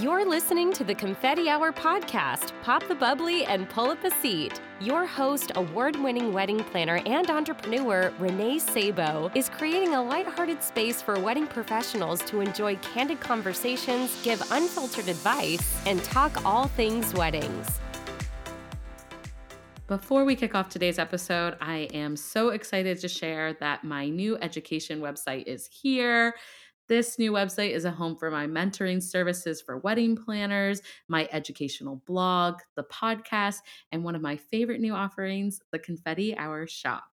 You're listening to the Confetti Hour podcast. Pop the bubbly and pull up a seat. Your host, award winning wedding planner and entrepreneur Renee Sabo, is creating a lighthearted space for wedding professionals to enjoy candid conversations, give unfiltered advice, and talk all things weddings. Before we kick off today's episode, I am so excited to share that my new education website is here. This new website is a home for my mentoring services for wedding planners, my educational blog, the podcast, and one of my favorite new offerings, the Confetti Hour Shop.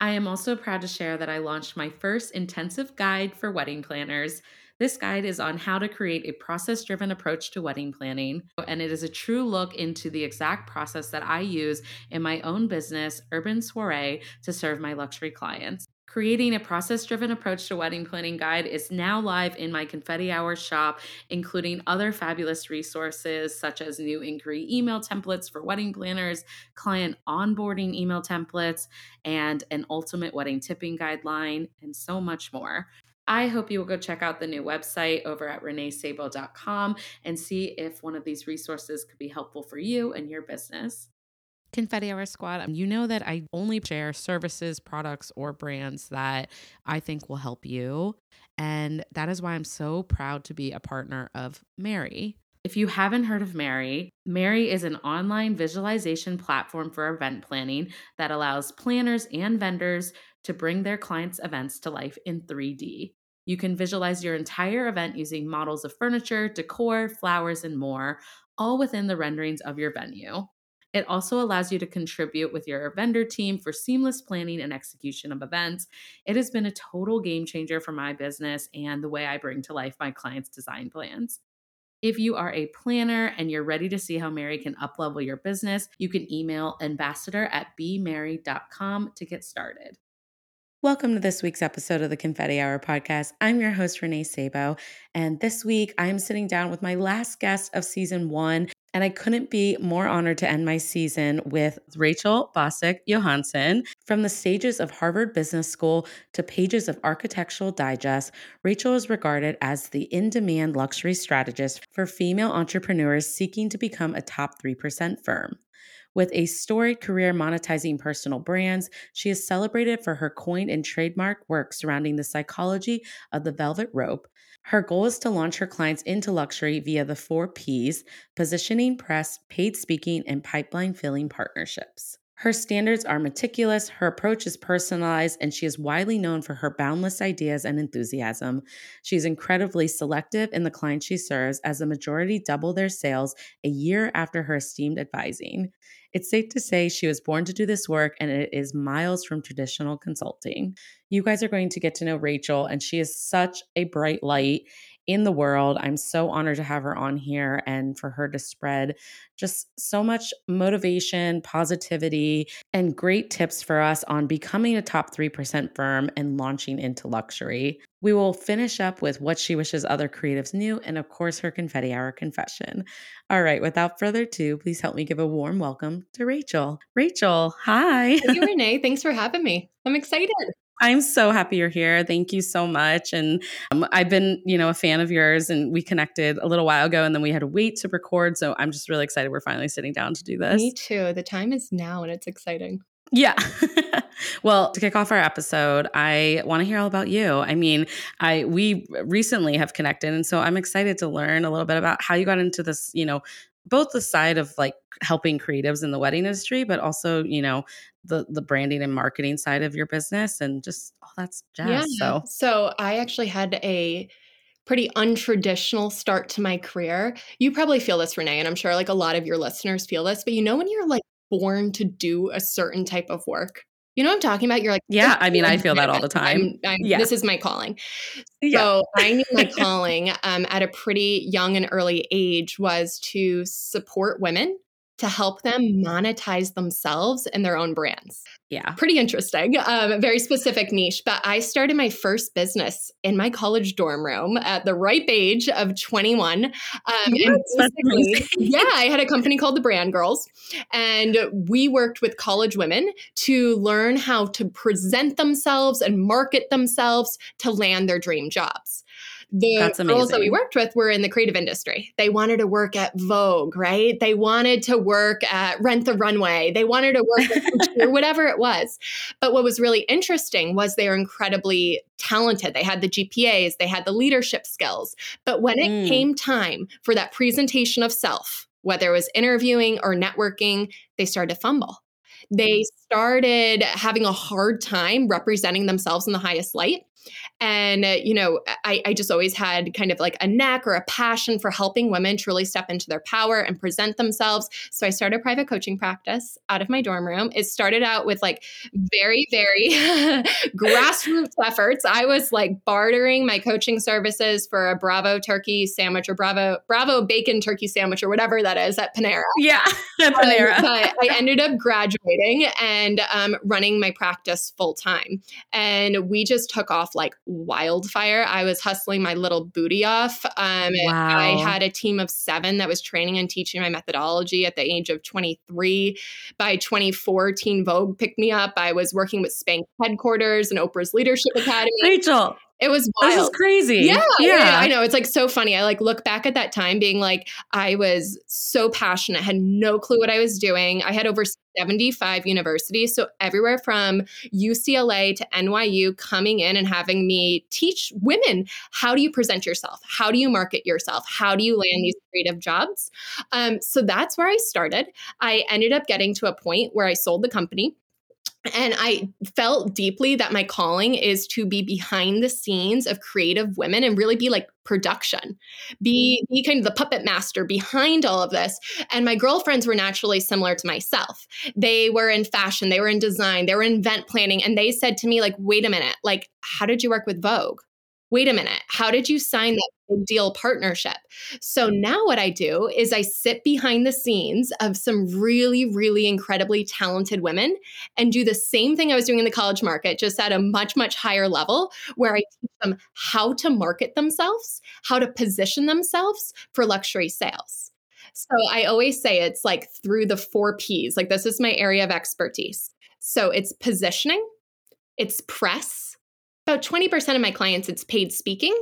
I am also proud to share that I launched my first intensive guide for wedding planners. This guide is on how to create a process driven approach to wedding planning, and it is a true look into the exact process that I use in my own business, Urban Soiree, to serve my luxury clients. Creating a process driven approach to wedding planning guide is now live in my Confetti Hour shop, including other fabulous resources such as new inquiry email templates for wedding planners, client onboarding email templates, and an ultimate wedding tipping guideline, and so much more. I hope you will go check out the new website over at reneesabo.com and see if one of these resources could be helpful for you and your business. Confetti Hour Squad, um, you know that I only share services, products, or brands that I think will help you. And that is why I'm so proud to be a partner of Mary. If you haven't heard of Mary, Mary is an online visualization platform for event planning that allows planners and vendors to bring their clients' events to life in 3D. You can visualize your entire event using models of furniture, decor, flowers, and more, all within the renderings of your venue. It also allows you to contribute with your vendor team for seamless planning and execution of events. It has been a total game changer for my business and the way I bring to life my clients' design plans. If you are a planner and you're ready to see how Mary can uplevel your business, you can email ambassador at bmary.com to get started. Welcome to this week's episode of the Confetti Hour podcast. I'm your host, Renee Sabo, and this week I am sitting down with my last guest of season one, and I couldn't be more honored to end my season with Rachael Bozsik Johanson. From the stages of Harvard Business School to pages of Architectural Digest, Rachael is regarded as the in demand luxury strategist for female entrepreneurs seeking to become a top 3% firm. With a storied career monetizing personal brands, she is celebrated for her coined and trademark work surrounding the psychology of the velvet rope. Her goal is to launch her clients into luxury via the four P's positioning, press, paid speaking, and pipeline filling partnerships. Her standards are meticulous, her approach is personalized, and she is widely known for her boundless ideas and enthusiasm. She's incredibly selective in the clients she serves, as the majority double their sales a year after her esteemed advising. It's safe to say she was born to do this work, and it is miles from traditional consulting. You guys are going to get to know Rachael, and she is such a bright light in the world. I'm so honored to have her on here and for her to spread just so much motivation, positivity, and great tips for us on becoming a top 3% firm and launching into luxury. We will finish up with what she wishes other creatives knew and, of course, her confetti hour confession. All right, without further ado, please help me give a warm welcome to Rachael. Rachael, hi. Thank you, Renee. Thanks for having me. I'm excited. I'm so happy you're here. Thank you so much. And um, I've been, you know, a fan of yours and we connected a little while ago and then we had to wait to record. So I'm just really excited we're finally sitting down to do this. Me too. The time is now and it's exciting. Yeah. well, to kick off our episode, I want to hear all about you. I mean, I we recently have connected and so I'm excited to learn a little bit about how you got into this, you know, both the side of like helping creatives in the wedding industry, but also, you know, the the branding and marketing side of your business and just all that's jazz. Yeah. So so I actually had a pretty untraditional start to my career. You probably feel this, Renee, and I'm sure like a lot of your listeners feel this, but you know when you're like born to do a certain type of work. You know what I'm talking about? You're like, yeah, I mean, I feel that all the time. I'm, I'm, yeah. This is my calling. Yeah. So I knew my calling um, at a pretty young and early age was to support women to help them monetize themselves and their own brands. Yeah. Pretty interesting. Um, very specific niche. But I started my first business in my college dorm room at the ripe age of 21. Um, yeah, I had a company called the Brand Girls, and we worked with college women to learn how to present themselves and market themselves to land their dream jobs. The girls that we worked with were in the creative industry. They wanted to work at Vogue, right? They wanted to work at Rent the Runway. They wanted to work at or whatever it was. But what was really interesting was they were incredibly talented. They had the GPAs, they had the leadership skills. But when it mm. came time for that presentation of self, whether it was interviewing or networking, they started to fumble. They started having a hard time representing themselves in the highest light. And, uh, you know, I, I just always had kind of like a knack or a passion for helping women truly step into their power and present themselves. So I started a private coaching practice out of my dorm room. It started out with like very, very grassroots efforts. I was like bartering my coaching services for a Bravo turkey sandwich or Bravo, Bravo bacon turkey sandwich or whatever that is at Panera. Yeah, at um, Panera. Um, but I ended up graduating and um, running my practice full time. And we just took off like wildfire. I was hustling my little booty off. Um, wow. I had a team of seven that was training and teaching my methodology at the age of 23. By 2014, Vogue picked me up. I was working with Spanx headquarters and Oprah's Leadership Academy. Rachael, it was wild. This is crazy. Yeah, yeah, I know. It's like so funny. I like look back at that time being like, I was so passionate, had no clue what I was doing. I had over 75 universities. So everywhere from UCLA to NYU coming in and having me teach women how do you present yourself? How do you market yourself? How do you land these creative jobs? Um, so that's where I started. I ended up getting to a point where I sold the company and I felt deeply that my calling is to be behind the scenes of creative women and really be like production, be, mm. be kind of the puppet master behind all of this. And my girlfriends were naturally similar to myself. They were in fashion, they were in design, they were in event planning. And they said to me, like, wait a minute, like, how did you work with Vogue? Wait a minute, how did you sign that big deal partnership? So now what I do is I sit behind the scenes of some really, really incredibly talented women and do the same thing I was doing in the college market, just at a much, much higher level, where I teach them how to market themselves, how to position themselves for luxury sales. So I always say it's like through the four P's, like this is my area of expertise. So it's positioning, it's press, about 20% of my clients, it's paid speaking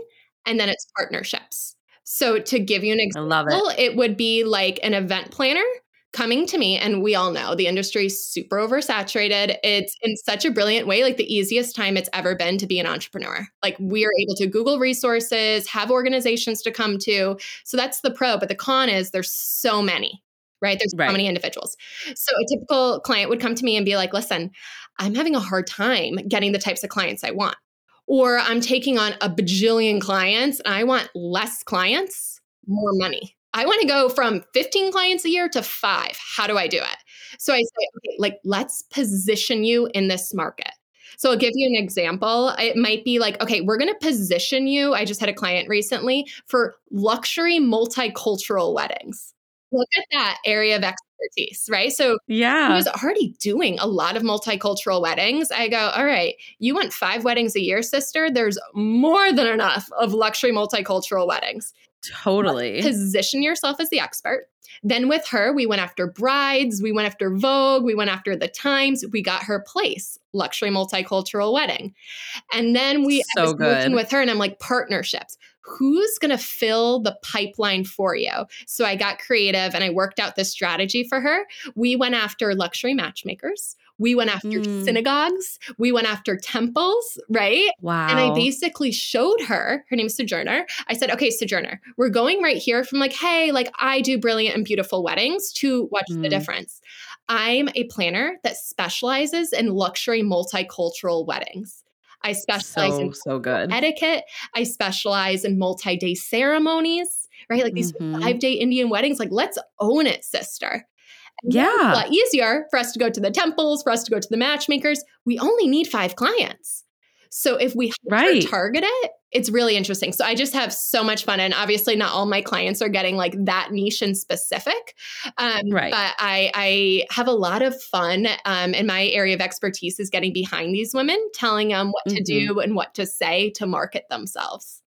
and then it's partnerships. So to give you an example, it. it would be like an event planner coming to me and we all know the industry is super oversaturated it's in such a brilliant way like the easiest time it's ever been to be an entrepreneur like we are able to google resources have organizations to come to so that's the pro but the con is there's so many right there's right. so many individuals so a typical client would come to me and be like listen i'm having a hard time getting the types of clients i want or I'm taking on a bajillion clients and I want less clients, more money. I want to go from 15 clients a year to five. How do I do it? So I say, okay, like, let's position you in this market. So I'll give you an example. It might be like, okay, we're going to position you. I just had a client recently for luxury multicultural weddings. Look at that area of expertise, right? So yeah, he was already doing a lot of multicultural weddings. I go, all right, you want five weddings a year, sister? There's more than enough of luxury multicultural weddings. Totally. Position yourself as the expert. Then with her, we went after brides, we went after Vogue, we went after the Times, we got her place, luxury multicultural wedding. And then we so was good. working with her and I'm like partnerships who's going to fill the pipeline for you? So I got creative and I worked out this strategy for her. We went after luxury matchmakers. We went after mm. synagogues. We went after temples, right? Wow. And I basically showed her, her name's Sojourner. I said, okay, Sojourner, we're going right here from like, hey, like I do brilliant and beautiful weddings to watch mm. the difference. I'm a planner that specializes in luxury multicultural weddings. I specialize so, in so good etiquette. I specialize in multi-day ceremonies, right? Like these mm-hmm. five-day Indian weddings. Like, let's own it, sister. And yeah. a lot easier for us to go to the temples, for us to go to the matchmakers. We only need five clients. So if we right. target it, it's really interesting. So I just have so much fun. And obviously, not all my clients are getting like that niche and specific. Um, right. But I, I have a lot of fun. Um, and my area of expertise is getting behind these women, telling them what mm-hmm. to do and what to say to market themselves.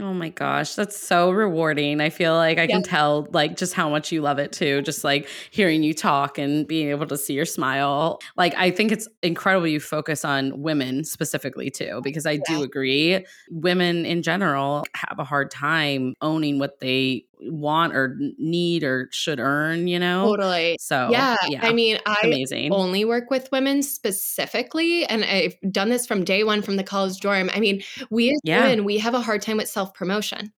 Oh my gosh, that's so rewarding. I feel like I Yeah. can tell like just how much you love it too. Just like hearing you talk and being able to see your smile. Like I think it's incredible you focus on women specifically too because I do agree women in general have a hard time owning what they want or need or should earn, you know? Totally. So, yeah. yeah. I mean, I amazing. only work with women specifically, and I've done this from day one from the college dorm. I mean, we as Yeah. women, we have a hard time with self promotion.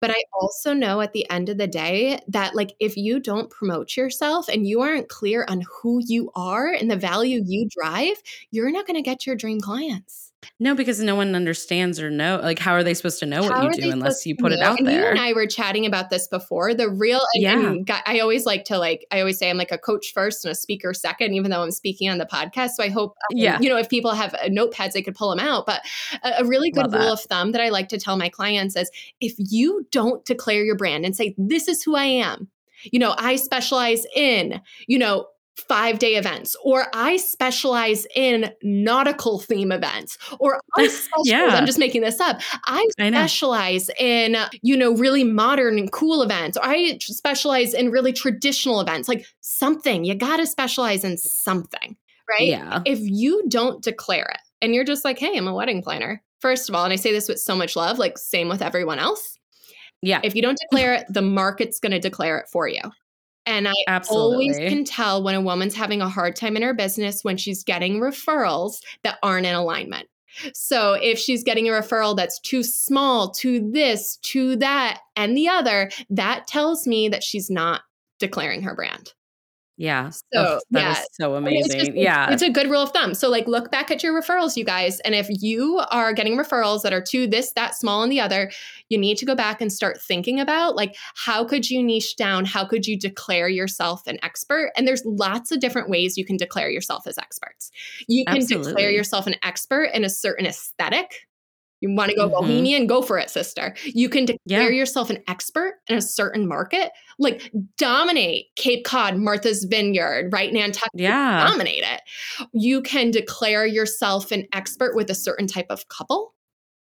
But I also know at the end of the day that, like, if you don't promote yourself and you aren't clear on who you are and the value you drive, you're not going to get your dream clients. No, because no one understands or know. Like, how are they supposed to know How what you do unless you put it out and You there? and I were chatting about this before. The real, and, Yeah. and I always like to like, I always say I'm like a coach first and a speaker second, even though I'm speaking on the podcast. So I hope, um, Yeah. you know, if people have uh, notepads, they could pull them out. But a, a really good rule that. of thumb that I like to tell my clients is if you don't declare your brand and say, this is who I am, you know, I specialize in, you know, five day events, or I specialize in nautical theme events, or I specialize, Yeah. I'm just making this up. I I specialize in, you know, really modern and cool events, or I specialize in really traditional events, like something. You got to specialize in something, right? Yeah. If you don't declare it and you're just like, hey, I'm a wedding planner, first of all, and I say this with so much love, like same with everyone else. Yeah. If you don't declare it, the market's going to declare it for you. And I always can tell when a woman's having a hard time in her business when she's getting referrals that aren't in alignment. So if she's getting a referral that's too small, to this, to that, and the other, that tells me that she's not declaring her brand. Yeah. So, Ugh, that is yeah. so I mean, it's amazing. just- yeah. It's a good rule of thumb. So, like, look back at your referrals, you guys. And if you are getting referrals that are to this, that, small, and the other, you need to go back and start thinking about, like, how could you niche down? How could you declare yourself an expert? And there's lots of different ways you can declare yourself as experts. You can declare yourself an expert in a certain aesthetic. You want to go Mhm. bohemian, go for it, sister. You can declare Yeah. yourself an expert in a certain market, like dominate Cape Cod, Martha's Vineyard, right? Nantucket yeah. dominate it. You can declare yourself an expert with a certain type of couple,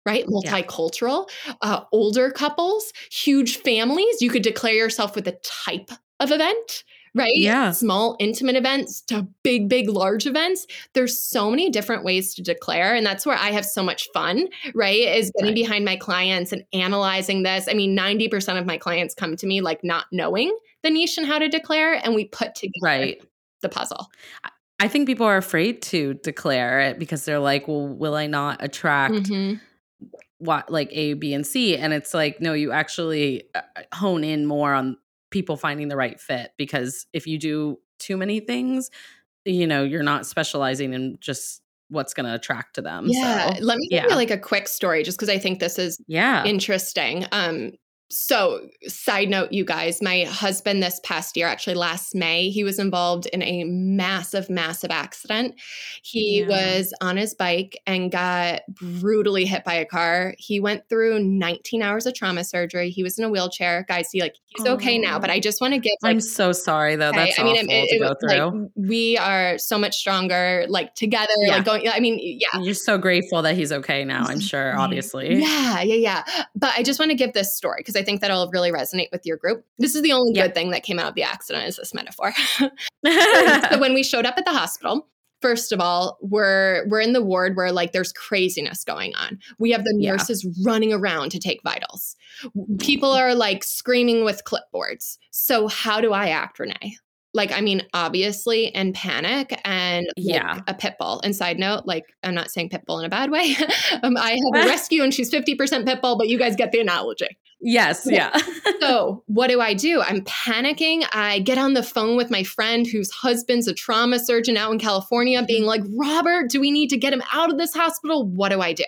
right? Multicultural, uh, older couples, huge families. You could declare yourself with a type of event, right? Yeah. Small, intimate events to big, big, large events. There's so many different ways to declare. And that's where I have so much fun, right? Is getting Right. behind my clients and analyzing this. I mean, 90% of my clients come to me like not knowing the niche and how to declare, and we put together Right. the puzzle. I think people are afraid to declare it because they're like, well, will I not attract Mhm. what like A, B, and C? And it's like, no, you actually uh, hone in more on people finding the right fit because if you do too many things, you know, you're not specializing in just what's going to attract to them. Yeah. So, Let me give yeah. you like a quick story just because I think this is yeah. interesting. Um, so, side note, you guys, my husband this past year, actually last May, he was involved in a massive, massive accident. He Yeah. was on his bike and got brutally hit by a car. He went through 19 hours of trauma surgery. He was in a wheelchair. Guys, he like he's okay now, but I just want to give like I'm so sorry though. Okay, That's I mean, it, it, to go through. like we are so much stronger, like together, Yeah. like going. I mean, yeah, You're so grateful that he's okay now, I'm sure, obviously. yeah, yeah, yeah. But I just want to give this story because I think that'll really resonate with your group. This is the only Yeah. good thing that came out of the accident is this metaphor. so when we showed up at the hospital, first of all, we're we're in the ward where like there's craziness going on. We have the Yeah. nurses running around to take vitals. People are like screaming with clipboards. So how do I act, Renee? Like, I mean, obviously in panic and like, Yeah. a pit bull. And side note, like, I'm not saying pit bull in a bad way. um, I have a rescue and she's 50% pit bull, but you guys get the analogy. yes, yeah. So, what do I do? I'm panicking. I get on the phone with my friend whose husband's a trauma surgeon out in California, being like, Robert, do we need to get him out of this hospital? What do I do?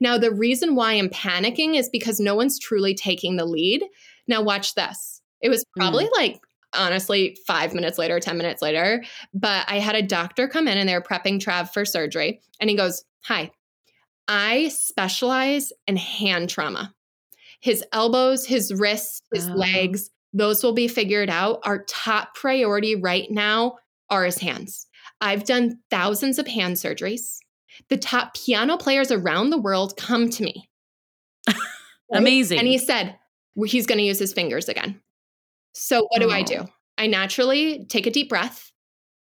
Now, the reason why I'm panicking is because no one's truly taking the lead. Now, watch this. It was probably like, honestly, five minutes later, 10 minutes later, but I had a doctor come in and they were prepping Trav for surgery. And he goes, Hi, I specialize in hand trauma. His elbows, his wrists, his Oh. legs, those will be figured out. Our top priority right now are his hands. I've done thousands of hand surgeries. The top piano players around the world come to me. Amazing. And he said he's going to use his fingers again. So what do I do? Oh. I naturally take a deep breath.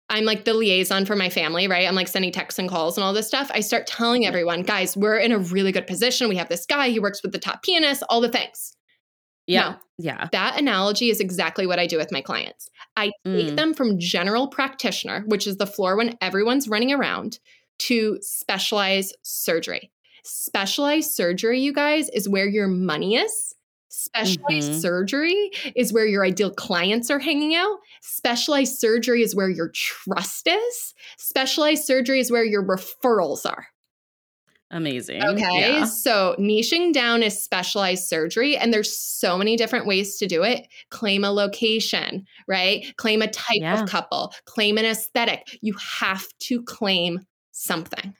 I'm like the liaison for my family, right? I'm like sending texts and calls and all this stuff. I start telling everyone, guys, we're in a really good position. We have this guy, he works with the top pianists, all the things. Yeah. Now, yeah. that analogy is exactly what I do with my clients. I take Mm. them from general practitioner, which is the floor when everyone's running around, to specialized surgery. Specialized surgery, you guys, is where your money is. Specialized Mhm. surgery is where your ideal clients are hanging out. Specialized surgery is where your trust is. Specialized surgery is where your referrals are. Amazing. Okay. Yeah. So niching down is specialized surgery, and there's so many different ways to do it. Claim a location, right? Claim a type Yeah. of couple, claim an aesthetic. You have to claim something.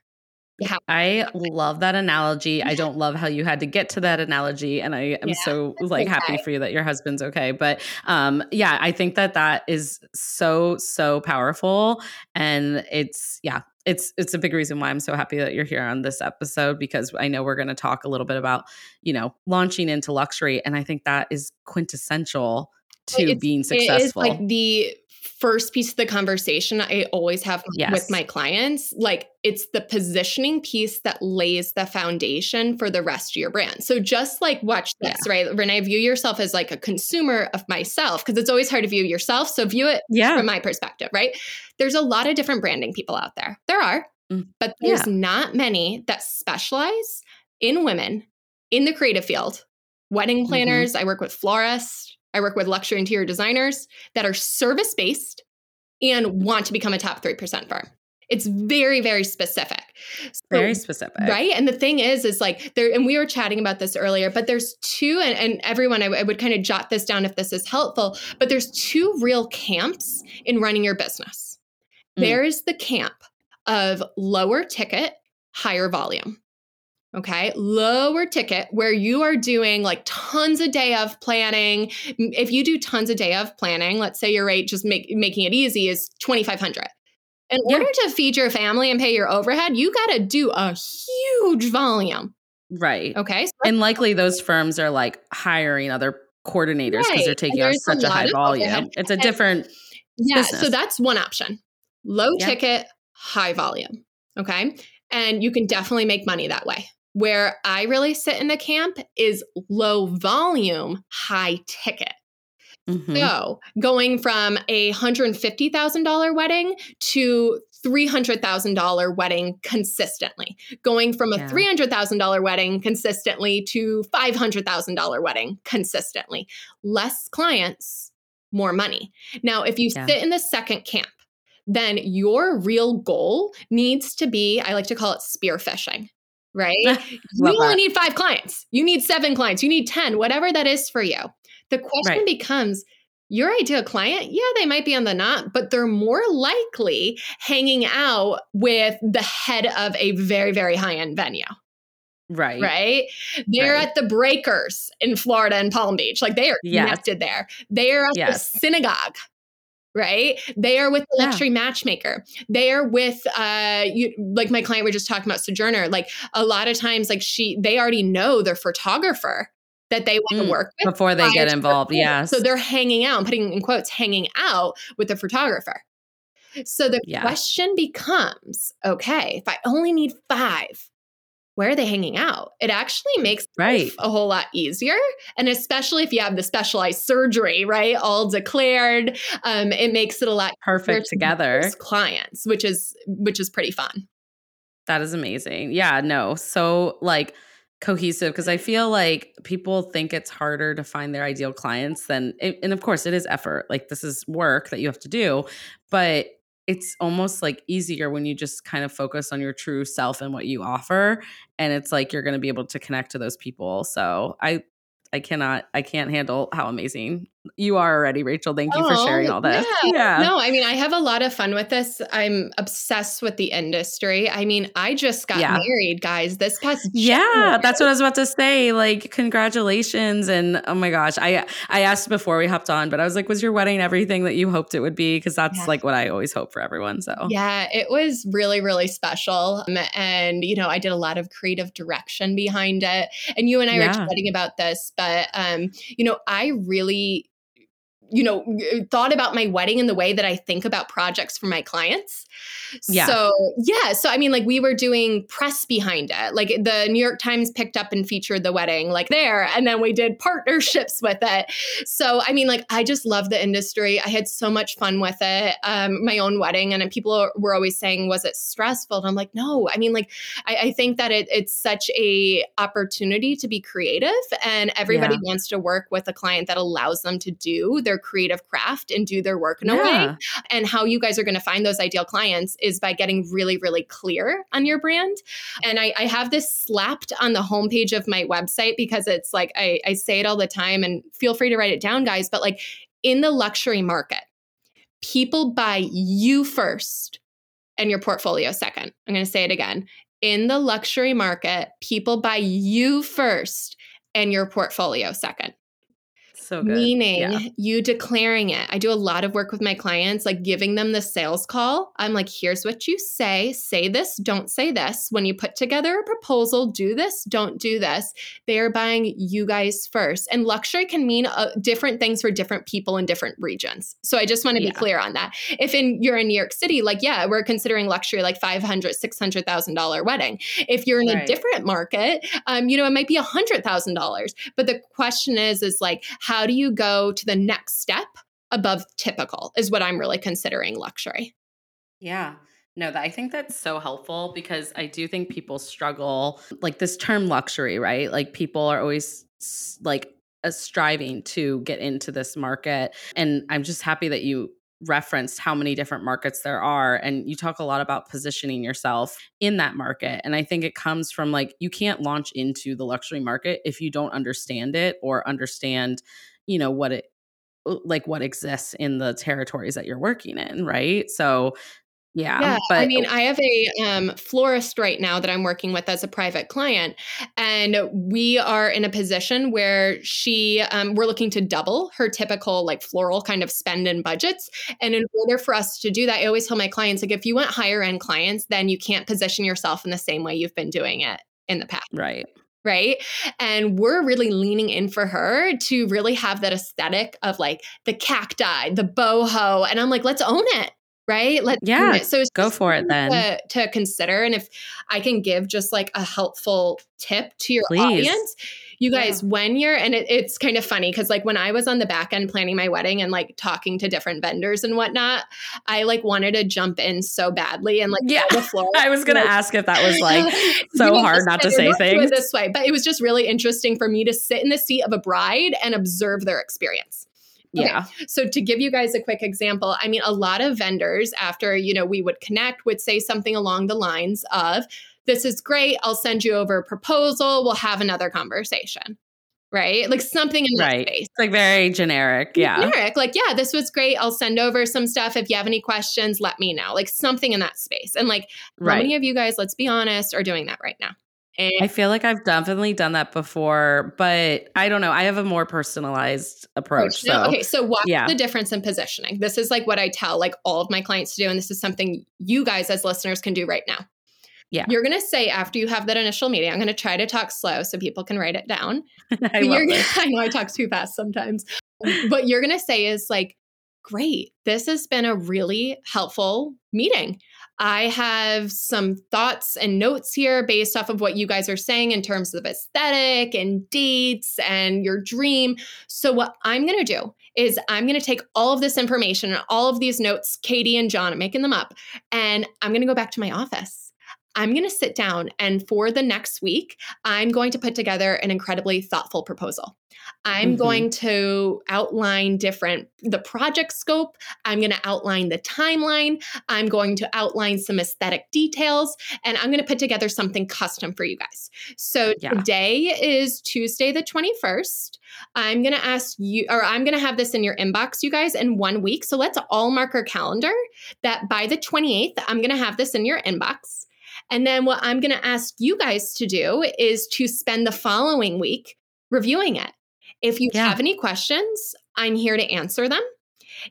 Have I love that analogy. I don't love how you had to get to that analogy and I am Yeah, so like happy for you that your husband's okay. But um yeah, I think that that is so so powerful and it's yeah, it's it's a big reason why I'm so happy that you're here on this episode because I know we're going to talk a little bit about, you know, launching into luxury and I think that is quintessential to It's- being It is successful. like the first piece of the conversation I always have Yes. with my clients. Like it's the positioning piece that lays the foundation for the rest of your brand. So just like watch this, right? Renee, view yourself as like a consumer of myself because it's always hard to view yourself. So view it yeah. from my perspective, right? There's a lot of different branding people out there. There are, Mm, but there's not many that specialize in women in the creative field. Wedding Mhm. planners, I work with florists, I work with luxury interior designers that are service based and want to become a top 3% firm. It's very, very specific. So- Very specific. Right. And the thing is, is like there, and we were chatting about this earlier, but there's two, and, and everyone, I, w- I would kind of jot this down if this is helpful, but there's two real camps in running your business. Mm. There's the camp of lower ticket, higher volume. Okay. Lower ticket where you are doing like tons a day of planning. If you do tons a day of planning, let's say your rate just make, making it easy is 2,500. In Yeah. order to feed your family and pay your overhead, you got to do a huge volume. Right. Okay. So And likely those firms are like hiring other coordinators because Right. they're taking on such a high volume. overhead. It's a different Yeah, so that's one option. Low Yeah. ticket, high volume. Okay. And you can definitely make money that way. Where I really sit in the camp is low volume, high ticket. Mhm. So going from a $150,000 wedding to $300,000 wedding consistently, going from a Yeah. $300,000 wedding consistently to $500,000 wedding consistently. Less clients, more money. Now, if you Yeah. sit in the second camp, then your real goal needs to be, I like to call it spear fishing, right? you only that. need five clients. You need seven clients. You need 10, whatever that is for you. The question Right. becomes your ideal client, yeah, they might be on the knot, but they're more likely hanging out with the head of a very, very high end venue, Right. right? They're Right. at the Breakers in Florida and Palm Beach. Like they are Yes. connected there. They are at Yes. the synagogue. Right, they are with the Yeah. luxury matchmaker. They are with, uh, you like my client. We're just talking about Sojourner. Like a lot of times, like she, they already know their photographer that they want Mm, to work with Before they get involved. Yes. So they're hanging out, I'm putting in quotes, hanging out with the photographer. So the Yeah. question becomes okay, if I only need five, where are they hanging out? It actually makes Right. life a whole lot easier. And especially if you have the specialized surgery, right? All declared. Um, it makes it a lot Perfect together. source clients, which is which is pretty fun. That is amazing. Yeah, no. So like cohesive because I feel like people think it's harder to find their ideal clients than and of course it is effort. Like this is work that you have to do, but it's almost like easier when you just kind of focus on your true self and what you offer and it's like you're going to be able to connect to those people. So I I cannot I can't handle how amazing you are already, Rachael. Thank you oh, for sharing all this. Yeah. yeah. No, I mean, I have a lot of fun with this. I'm obsessed with the industry. I mean, I just got yeah. married, guys, this past Yeah, that's what I was about to say. Like, congratulations. And oh my gosh. I I asked before we hopped on, but I was like, was your wedding everything that you hoped it would be? Because that's yeah. like what I always hope for everyone. So yeah, it was really, really special. Um, and you know, I did a lot of creative direction behind it. And you and I were chatting about this, but um, you know, I really you know, thought about my wedding in the way that I think about projects for my clients. Yeah. So, yeah. So, I mean, like we were doing press behind it. Like the New York Times picked up and featured the wedding, like there. And then we did partnerships with it. So, I mean, like I just love the industry. I had so much fun with it. Um, my own wedding. And people were always saying, was it stressful? And I'm like, no. I mean, like, I, I think that it, it's such a opportunity to be creative and everybody yeah. wants to work with a client that allows them to do their creative craft and do their work in yeah. a way. And how you guys are going to find those ideal clients is by getting really, really clear on your brand. And I, I have this slapped on the homepage of my website because it's like I, I say it all the time and feel free to write it down, guys. But like in the luxury market, people buy you first and your portfolio second. I'm going to say it again. In the luxury market, people buy you first and your portfolio second so good. Meaning yeah. you declaring it. I do a lot of work with my clients, like giving them the sales call. I'm like, here's what you say. Say this, don't say this. When you put together a proposal, do this, don't do this. They are buying you guys first. And luxury can mean uh, different things for different people in different regions. So I just want to yeah. be clear on that. If in you're in New York City, like, yeah, we're considering luxury like 500, $600,000 wedding. If you're in right. a different market, um, you know, it might be $100,000. But the question is, is like, how how do you go to the next step above typical is what I'm really considering luxury. Yeah. No, I think that's so helpful because I do think people struggle like this term luxury, right? Like people are always like uh, striving to get into this market and I'm just happy that you referenced how many different markets there are and you talk a lot about positioning yourself in that market and i think it comes from like you can't launch into the luxury market if you don't understand it or understand you know what it like what exists in the territories that you're working in right so yeah, yeah. But I mean, I have a um, florist right now that I'm working with as a private client, and we are in a position where she, um, we're looking to double her typical like floral kind of spend and budgets. And in order for us to do that, I always tell my clients like, if you want higher end clients, then you can't position yourself in the same way you've been doing it in the past. Right right? And we're really leaning in for her to really have that aesthetic of like the cacti, the boho. And I'm like, let's own it. Right. Let's yeah. So go for it then. To, to, consider. And if I can give just like a helpful tip to your Please. audience, you guys, yeah. when you're, and it, it's kind of funny because like when I was on the back end planning my wedding and like talking to different vendors and whatnot, I like wanted to jump in so badly and like yeah. the floor. I was gonna like, ask if that was like so hard not to say things this way, but it was just really interesting for me to sit in the seat of a bride and observe their experience. Okay. Yeah. So to give you guys a quick example, I mean, a lot of vendors after, you know, we would connect would say something along the lines of, this is great. I'll send you over a proposal. We'll have another conversation. Right? Like something in that right. space. It's like very generic. Yeah. Generic. Like, yeah, this was great. I'll send over some stuff. If you have any questions, let me know. Like something in that space. And like, right. how many of you guys, let's be honest, are doing that right now? And I feel like I've definitely done that before, but I don't know. I have a more personalized approach. So. Okay, so what's yeah. the difference in positioning? This is like what I tell like all of my clients to do, and this is something you guys as listeners can do right now. Yeah. You're going to say after you have that initial meeting, I'm going to try to talk slow so people can write it down. I, I know I talk too fast sometimes. Um, but you're going to say is like, great, this has been a really helpful meeting. I have some thoughts and notes here based off of what you guys are saying in terms of aesthetic and dates and your dream. So, what I'm going to do is I'm going to take all of this information and all of these notes, Katie and John, I'm making them up, and I'm going to go back to my office I'm going to sit down and for the next week, I'm going to put together an incredibly thoughtful proposal. I'm mm-hmm. going to outline different the project scope. I'm going to outline the timeline. I'm going to outline some aesthetic details and I'm going to put together something custom for you guys. So yeah. today is Tuesday the 21st. I'm going to ask you or I'm going to have this in your inbox you guys in 1 week. So let's all mark our calendar that by the 28th I'm going to have this in your inbox. And then what I'm going to ask you guys to do is to spend the following week reviewing it. If you yeah. have any questions, I'm here to answer them.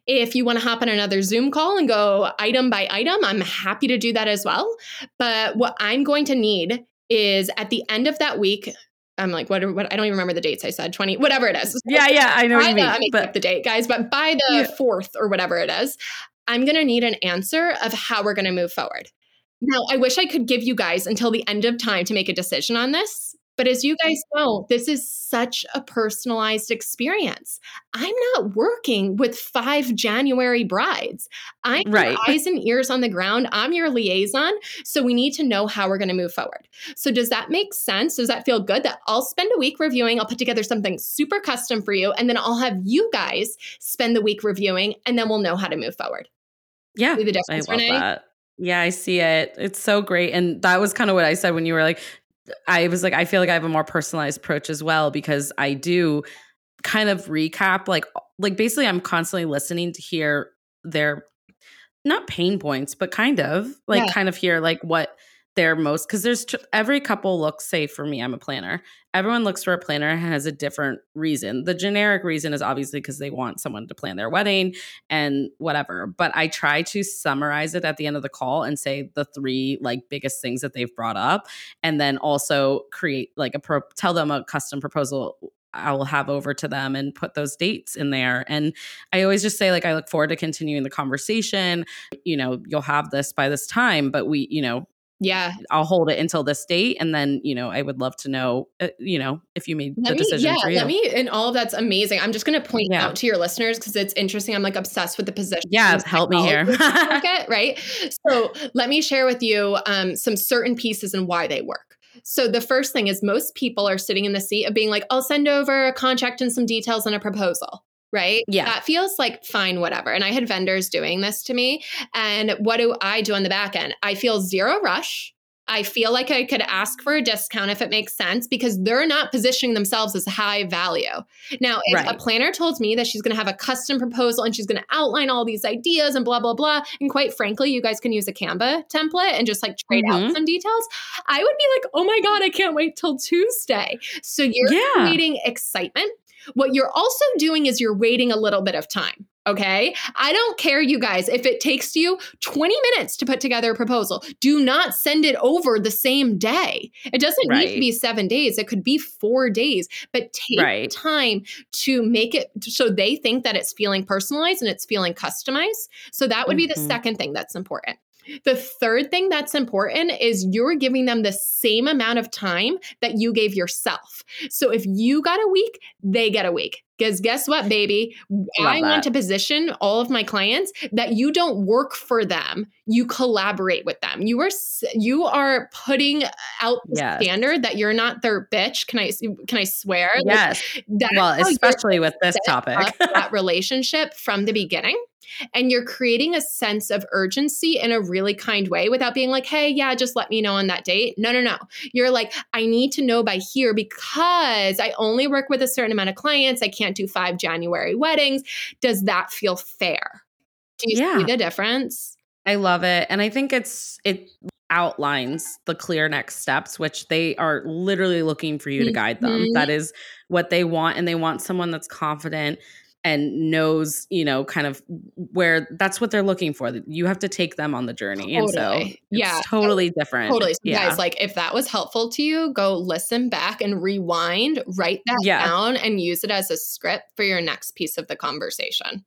If you want to hop on another Zoom call and go item by item, I'm happy to do that as well. But what I'm going to need is at the end of that week, I'm like, what, what I don't even remember the dates I said, 20, whatever it is. Yeah, yeah, I know what you mean. The, but the date, guys, but by the yeah. fourth or whatever it is, I'm going to need an answer of how we're going to move forward. Now, I wish I could give you guys until the end of time to make a decision on this. But as you guys know, this is such a personalized experience. I'm not working with five January brides. I'm right. eyes and ears on the ground. I'm your liaison. So we need to know how we're going to move forward. So does that make sense? Does that feel good that I'll spend a week reviewing? I'll put together something super custom for you. And then I'll have you guys spend the week reviewing and then we'll know how to move forward. Yeah. See the difference, I love Renee? that. Yeah, I see it. It's so great. And that was kind of what I said when you were like, I was like, I feel like I have a more personalized approach as well because I do kind of recap, like, like basically, I'm constantly listening to hear their not pain points, but kind of like yeah. kind of hear like what they're most because there's every couple looks say for me i'm a planner everyone looks for a planner has a different reason the generic reason is obviously because they want someone to plan their wedding and whatever but i try to summarize it at the end of the call and say the three like biggest things that they've brought up and then also create like a pro tell them a custom proposal I will have over to them and put those dates in there. And I always just say, like, I look forward to continuing the conversation. You know, you'll have this by this time, but we, you know, yeah. I'll hold it until this date and then you know i would love to know uh, you know if you made let the me, decision yeah let me and all of that's amazing. I'm just going to point yeah. out to your listeners because it's interesting. I'm like obsessed with the position yeah help me here. market, right? So let me share with you um, some certain pieces and why they work. So the first thing is most people are sitting in the seat of being like i'll send over a contract and some details and a proposal right? Yeah. That feels like fine, whatever. And I had vendors doing this to me. And what do I do on the back end? I feel zero rush. I feel like I could ask for a discount if it makes sense because they're not positioning themselves as high value. Now, if right. a planner told me that she's going to have a custom proposal and she's going to outline all these ideas and blah, blah, blah, and quite frankly, you guys can use a Canva template and just like trade mm-hmm. out some details, I would be like, oh my God, I can't wait till Tuesday. So you're yeah. creating excitement what you're also doing is you're waiting a little bit of time. Okay. I don't care, you guys, if it takes you 20 minutes to put together a proposal. Do not send it over the same day. It doesn't right. need to be seven days, it could be four days, but take right. time to make it so they think that it's feeling personalized and it's feeling customized. So that would mm-hmm. be the mm-hmm. second thing that's important. The third thing that's important is you're giving them the same amount of time that you gave yourself. So if you got a week, they get a week. Because guess what, baby? Love I that. want to position all of my clients that you don't work for them, you collaborate with them. You are you are putting out the yes. standard that you're not their bitch. Can I can I swear? Yes. Like, well, especially with this topic, that relationship from the beginning and you're creating a sense of urgency in a really kind way without being like, hey, yeah, just let me know on that date. No, no, no. You're like, I need to know by here because I only work with a certain amount of clients. I can't do five January weddings. Does that feel fair? Do you yeah. see the difference? I love it. And I think it's, it, outlines the clear next steps, which they are literally looking for you to guide them. Mm-hmm. That is what they want. And they want someone that's confident and knows, you know, kind of where that's what they're looking for. You have to take them on the journey. Totally. And so yeah, totally different. Totally. So yeah. Guys, like if that was helpful to you, go listen back and rewind, write that yeah. down and use it as a script for your next piece of the conversation.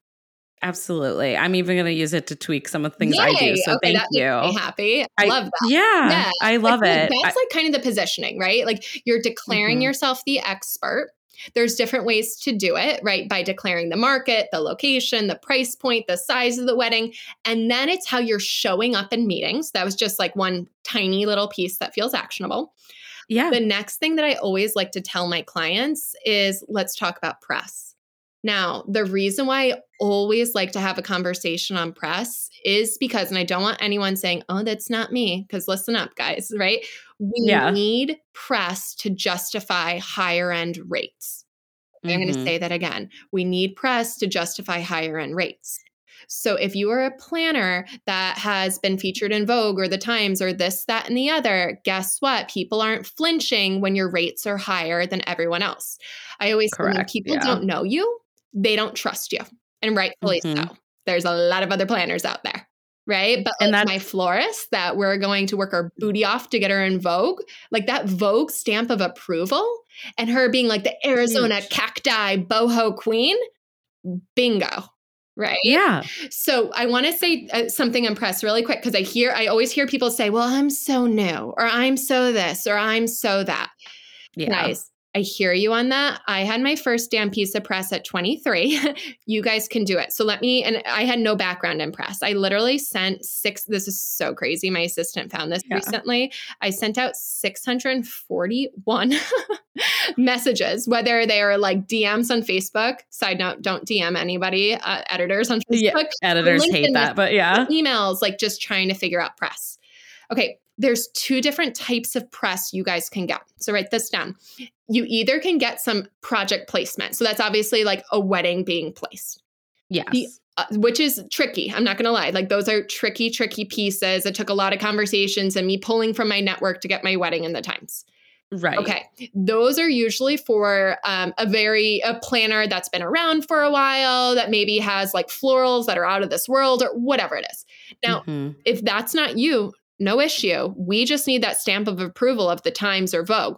Absolutely. I'm even going to use it to tweak some of the things Yay. I do. So okay, thank you. happy. I, love that. Yeah, yeah. I love like, it. That's I, like kind of the positioning, right? Like you're declaring mm-hmm. yourself the expert There's different ways to do it, right? By declaring the market, the location, the price point, the size of the wedding. And then it's how you're showing up in meetings. That was just like one tiny little piece that feels actionable. Yeah. The next thing that I always like to tell my clients is let's talk about press. Now, the reason why I always like to have a conversation on press is because, and I don't want anyone saying, oh, that's not me, because listen up, guys, right? We yeah. need press to justify higher end rates. Mm-hmm. I'm going to say that again. We need press to justify higher end rates. So if you are a planner that has been featured in Vogue or the Times or this, that, and the other, guess what? People aren't flinching when your rates are higher than everyone else. I always Correct. people yeah. don't know you, they don't trust you. And rightfully mm-hmm. so. There's a lot of other planners out there. Right. But and like my florist that we're going to work our booty off to get her in Vogue, like that Vogue stamp of approval and her being like the Arizona Huge. cacti boho queen, bingo right yeah so i want to say uh, something on press really quick because i hear i always hear people say well i'm so new or i'm so this or i'm so that yeah. guys I hear you on that. I had my first damn piece of press at 23. you guys can do it. So let me, and I had no background in press. I literally sent six, this is so crazy. My assistant found this yeah. recently. I sent out 641 messages, whether they are like DMs on Facebook. Side note, don't DM anybody, uh, editors on Facebook. Yeah, editors hate that, but yeah. Emails, like just trying to figure out press. Okay, there's two different types of press you guys can get. So write this down. You either can get some project placement. So that's obviously like a wedding being placed. Yes. The, uh, which is tricky. I'm not going to lie. Like those are tricky, tricky pieces. It took a lot of conversations and me pulling from my network to get my wedding in the times. Right. Okay. Those are usually for um, a very a planner that's been around for a while that maybe has like florals that are out of this world or whatever it is. Now, mm-hmm. if that's not you, no issue. We just need that stamp of approval of the Times or Vogue.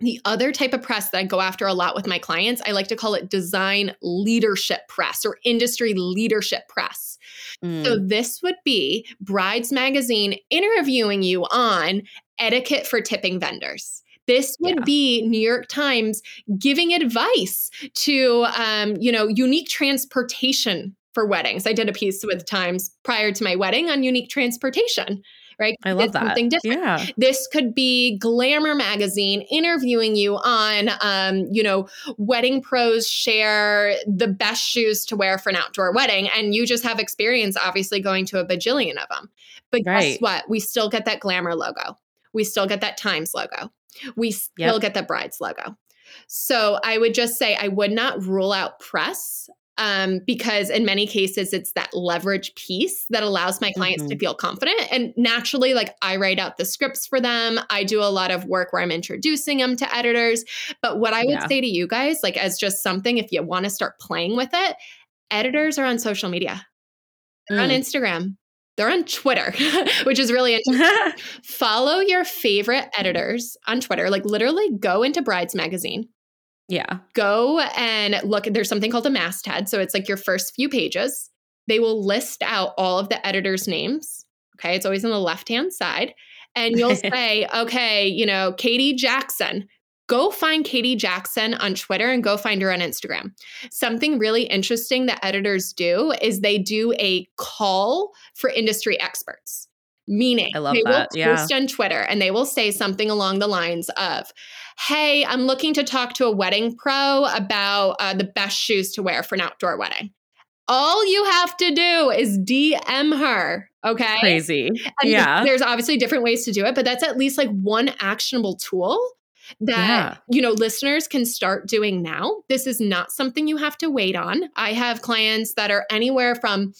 The other type of press that I go after a lot with my clients, I like to call it design leadership press or industry leadership press. Mm. So, this would be Brides Magazine interviewing you on etiquette for tipping vendors. This would yeah. be New York Times giving advice to, um, you know, unique transportation for weddings. I did a piece with Times prior to my wedding on unique transportation right? I love that. Something different. Yeah. This could be Glamour magazine interviewing you on, um, you know, wedding pros share the best shoes to wear for an outdoor wedding, and you just have experience, obviously, going to a bajillion of them. But right. guess what? We still get that Glamour logo. We still get that Times logo. We still yep. get the Brides logo. So I would just say I would not rule out press um, because in many cases it's that leverage piece that allows my clients mm-hmm. to feel confident. And naturally, like I write out the scripts for them. I do a lot of work where I'm introducing them to editors. But what I would yeah. say to you guys, like as just something, if you want to start playing with it, editors are on social media. They're mm. on Instagram. They're on Twitter, which is really interesting. Follow your favorite editors on Twitter. Like literally go into Brides Magazine, yeah. Go and look. There's something called a masthead. So it's like your first few pages. They will list out all of the editors' names. Okay. It's always on the left hand side. And you'll say, okay, you know, Katie Jackson. Go find Katie Jackson on Twitter and go find her on Instagram. Something really interesting that editors do is they do a call for industry experts. Meaning, I love they that. will post yeah. on Twitter and they will say something along the lines of, "Hey, I'm looking to talk to a wedding pro about uh, the best shoes to wear for an outdoor wedding." All you have to do is DM her. Okay. Crazy. And yeah. There's obviously different ways to do it, but that's at least like one actionable tool that yeah. you know listeners can start doing now this is not something you have to wait on i have clients that are anywhere from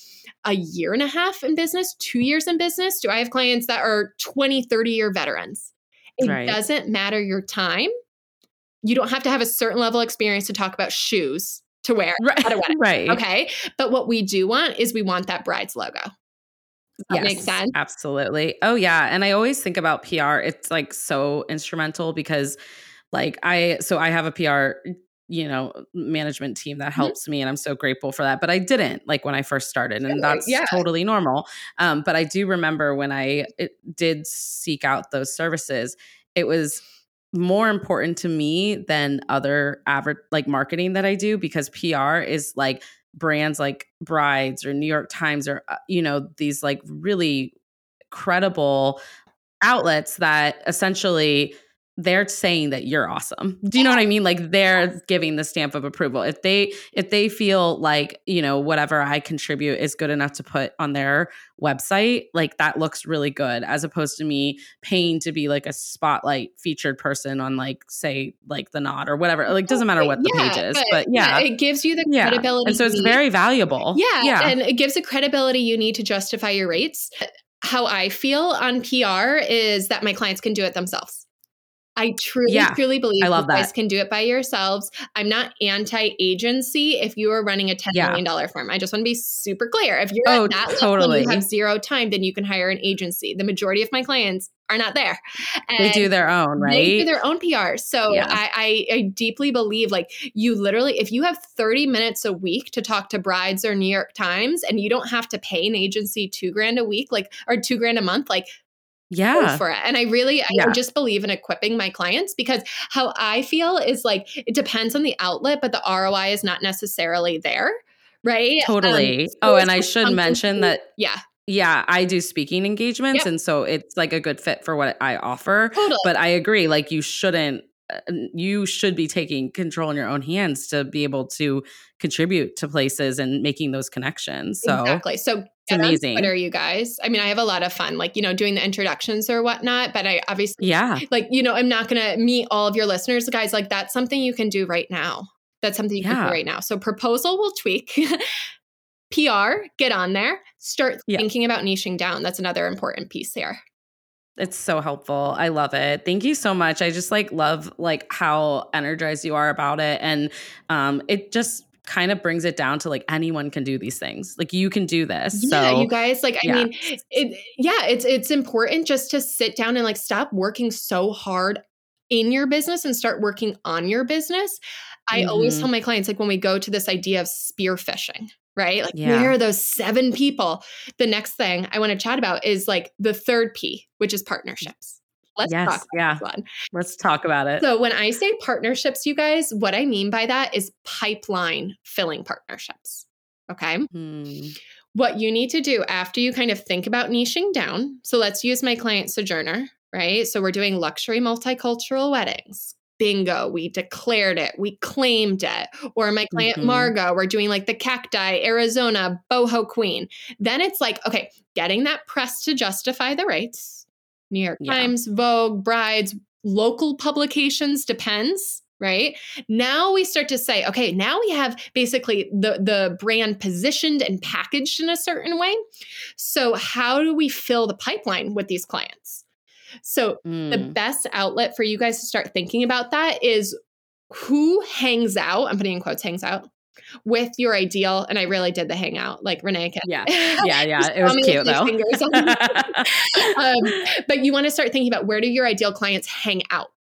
a year and a half in business, two years in business? Do I have clients that are 20, 30 year veterans? It right. doesn't matter your time. You don't have to have a certain level of experience to talk about shoes to wear right. at a wedding. right. Okay. But what we do want is we want that bride's logo. Does that yes, make sense? Absolutely. Oh, yeah. And I always think about PR. It's like so instrumental because, like, I, so I have a PR you know management team that mm-hmm. helps mm-hmm. me and i'm so grateful for that but i didn't like when i first started and that's yeah. totally normal um, but i do remember when i did seek out those services it was more important to me than other average like marketing that I do because PR is like brands like Brides or New York Times or uh, you know these like really credible outlets that essentially they're saying that you're awesome. Do you know what I mean? Like they're giving the stamp of approval. If they if they feel like, you know, whatever I contribute is good enough to put on their website, like that looks really good as opposed to me paying to be like a spotlight featured person on like say like the Knot or whatever. Like doesn't matter what the yeah, page is, but, but yeah. yeah. it gives you the yeah. credibility. And so it's very valuable. Yeah, yeah. And it gives the credibility you need to justify your rates. How I feel on PR is that my clients can do it themselves. I truly, yeah, truly believe I love you guys can do it by yourselves. I'm not anti-agency if you are running a ten yeah. million dollar firm. I just want to be super clear. If you're oh, at that totally. level, you have zero time, then you can hire an agency. The majority of my clients are not there. And they do their own, right? They do their own PR. So yeah. I, I, I deeply believe like you literally, if you have 30 minutes a week to talk to brides or New York Times and you don't have to pay an agency two grand a week, like or two grand a month, like yeah for it and i really yeah. i just believe in equipping my clients because how i feel is like it depends on the outlet but the roi is not necessarily there right totally um, so oh and i should mention that yeah yeah, I do speaking engagements. Yep. And so it's like a good fit for what I offer. Totally. But I agree, like, you shouldn't, Uh, you should be taking control in your own hands to be able to contribute to places and making those connections. So, exactly. So, it's amazing. Are you guys. I mean, I have a lot of fun, like, you know, doing the introductions or whatnot, but I obviously, yeah, like, you know, I'm not going to meet all of your listeners, guys. Like, that's something you can do right now. That's something you yeah. can do right now. So, proposal will tweak. PR, get on there, start yeah. thinking about niching down. That's another important piece here. It's so helpful. I love it. Thank you so much. I just like love like how energized you are about it and um it just kind of brings it down to like anyone can do these things. Like you can do this. Yeah, so, you guys, like I yeah. mean, it, yeah, it's it's important just to sit down and like stop working so hard in your business and start working on your business. I mm-hmm. always tell my clients like when we go to this idea of spear phishing, right? Like, yeah. where are those seven people? The next thing I want to chat about is like the third P, which is partnerships. Let's yes, talk yeah. one. Let's talk about it. So, when I say partnerships, you guys, what I mean by that is pipeline filling partnerships. Okay. Hmm. What you need to do after you kind of think about niching down. So, let's use my client Sojourner, right? So, we're doing luxury multicultural weddings, bingo, we declared it, we claimed it. Or my client mm-hmm. Margot, we're doing like the cacti, Arizona, boho queen. Then it's like, okay, getting that press to justify the rights. New York yeah. Times, Vogue, Brides, local publications depends right now we start to say okay now we have basically the the brand positioned and packaged in a certain way so how do we fill the pipeline with these clients so mm. the best outlet for you guys to start thinking about that is who hangs out, I'm putting in quotes, hangs out with your ideal. And I really did the hangout, like Renee can. Yeah. Yeah. Yeah. it was cute though. um, but you want to start thinking about where do your ideal clients hang out?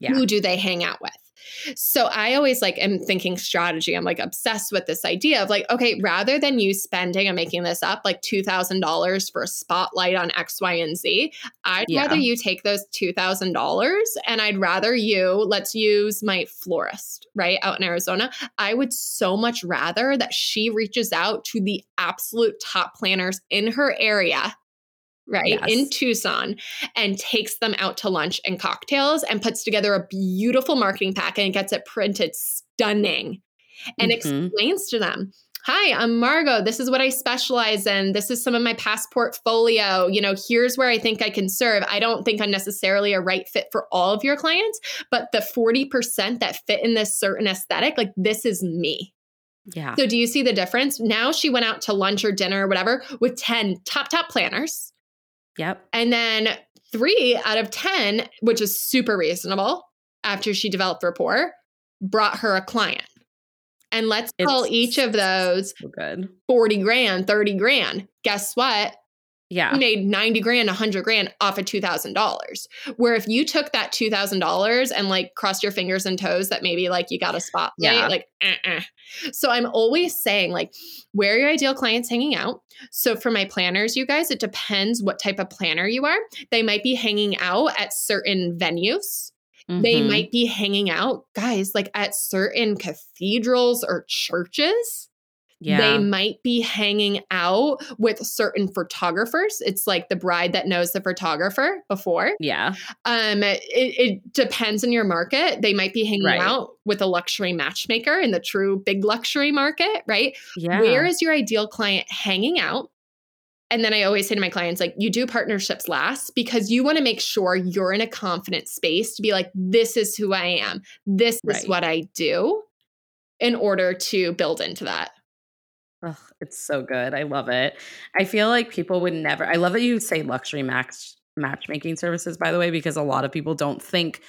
Yeah. Who do they hang out with? So I always like am thinking strategy. I'm like obsessed with this idea of like, okay, rather than you spending, I'm making this up, like $2,000 for a spotlight on X, Y, and Z, I'd yeah. rather you take those $2,000 and I'd rather you, let's use my florist, right, out in Arizona. I would so much rather that she reaches out to the absolute top planners in her area right yes. in Tucson and takes them out to lunch and cocktails and puts together a beautiful marketing packet and gets it printed stunning and mm-hmm. explains to them Hi, I'm Margot. This is what I specialize in. This is some of my past portfolio. You know, here's where I think I can serve. I don't think I'm necessarily a right fit for all of your clients, but the 40% that fit in this certain aesthetic, like this is me. Yeah. So do you see the difference? Now she went out to lunch or dinner or whatever with 10 top, top planners Yep. And then three out of 10, which is super reasonable after she developed rapport, brought her a client. And let's it's call each of those so good. 40 grand, 30 grand. Guess what? Yeah. You made 90 grand, 100 grand off of $2,000. Where if you took that $2,000 and like crossed your fingers and toes that maybe like you got a spot, yeah. like, uh-uh. so I'm always saying like, where are your ideal clients hanging out. So for my planners, you guys, it depends what type of planner you are. They might be hanging out at certain venues Mm-hmm. They might be hanging out, guys, like at certain cathedrals or churches yeah. They might be hanging out with certain photographers. It's like the bride that knows the photographer before. Yeah. Um, it, it depends on your market. They might be hanging right. out with a luxury matchmaker in the true big luxury market, right? Yeah. Where is your ideal client hanging out? And then I always say to my clients, like, you do partnerships last because you want to make sure you're in a confident space to be like, this is who I am. This right. is what I do in order to build into that. Oh, it's so good. I love it. I feel like people would never. I love that you say luxury match matchmaking services, by the way, because a lot of people don't think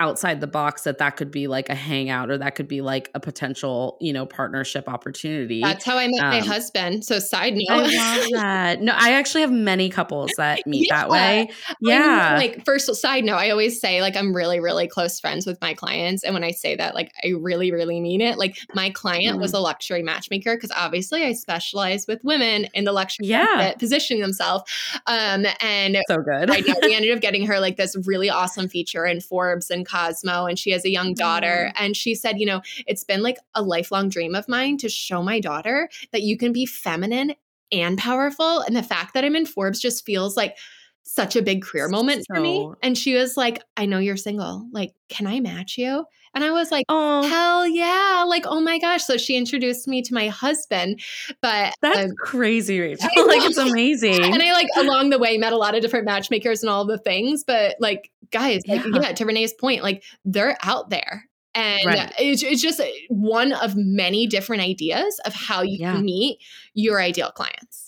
outside the box that that could be like a hangout or that could be like a potential you know partnership opportunity that's how i met um, my husband so side note i love that no i actually have many couples that meet yeah. that way yeah I mean, like first side note i always say like i'm really really close friends with my clients and when i say that like i really really mean it like my client mm. was a luxury matchmaker because obviously i specialize with women in the luxury yeah. positioning themselves um and so good I know we ended up getting her like this really awesome feature in forbes and Cosmo and she has a young daughter. Mm. And she said, you know, it's been like a lifelong dream of mine to show my daughter that you can be feminine and powerful. And the fact that I'm in Forbes just feels like such a big career moment so. for me. And she was like, I know you're single. Like, can I match you? And I was like, oh, hell yeah. Like, oh my gosh. So she introduced me to my husband. But that's um, crazy, Rachael. like, it's amazing. And I, like, along the way, met a lot of different matchmakers and all the things. But, like, guys, yeah. like, yeah, to Renee's point, like, they're out there. And right. it's, it's just one of many different ideas of how you yeah. can meet your ideal clients.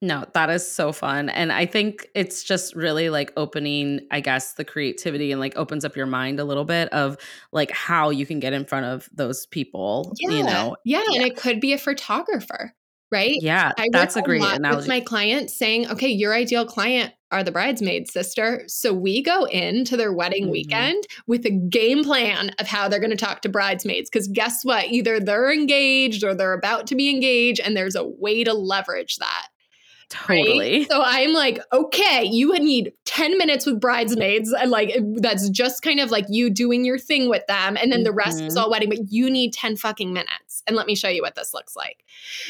No, that is so fun. And I think it's just really like opening, I guess, the creativity and like opens up your mind a little bit of like how you can get in front of those people, yeah. you know? Yeah. yeah. And it could be a photographer, right? Yeah. I that's a great a analogy. With my clients saying, okay, your ideal client are the bridesmaids, sister. So we go into their wedding mm-hmm. weekend with a game plan of how they're going to talk to bridesmaids. Because guess what? Either they're engaged or they're about to be engaged, and there's a way to leverage that. Totally. Right? So I'm like, okay, you would need 10 minutes with bridesmaids. And like, that's just kind of like you doing your thing with them. And then mm-hmm. the rest is mm-hmm. all wedding, but you need 10 fucking minutes. And let me show you what this looks like.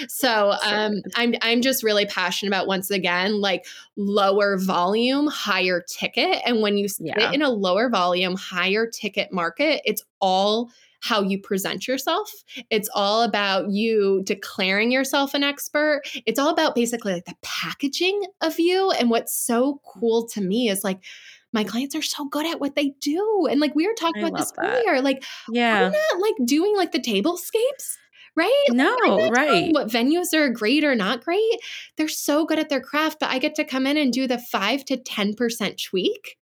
So um, I'm, I'm just really passionate about, once again, like lower volume, higher ticket. And when you sit yeah. in a lower volume, higher ticket market, it's all how you present yourself. It's all about you declaring yourself an expert. It's all about basically like the packaging of you. And what's so cool to me is like, my clients are so good at what they do. And like we were talking I about this that. earlier, like, yeah, I'm not like doing like the tablescapes right? No, right. What venues are great or not great. They're so good at their craft, but I get to come in and do the five to 10% tweak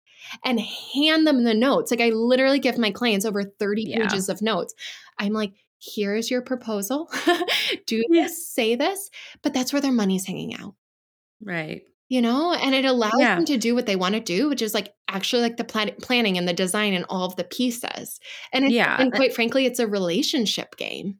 and hand them the notes. Like I literally give my clients over 30 yeah. pages of notes. I'm like, here's your proposal. Do this, say this. But that's where their money's hanging out. Right. You know, and it allows yeah. them to do what they want to do, which is like actually like the plan- planning and the design and all of the pieces. And yeah, and eh quite frankly, it's a relationship game.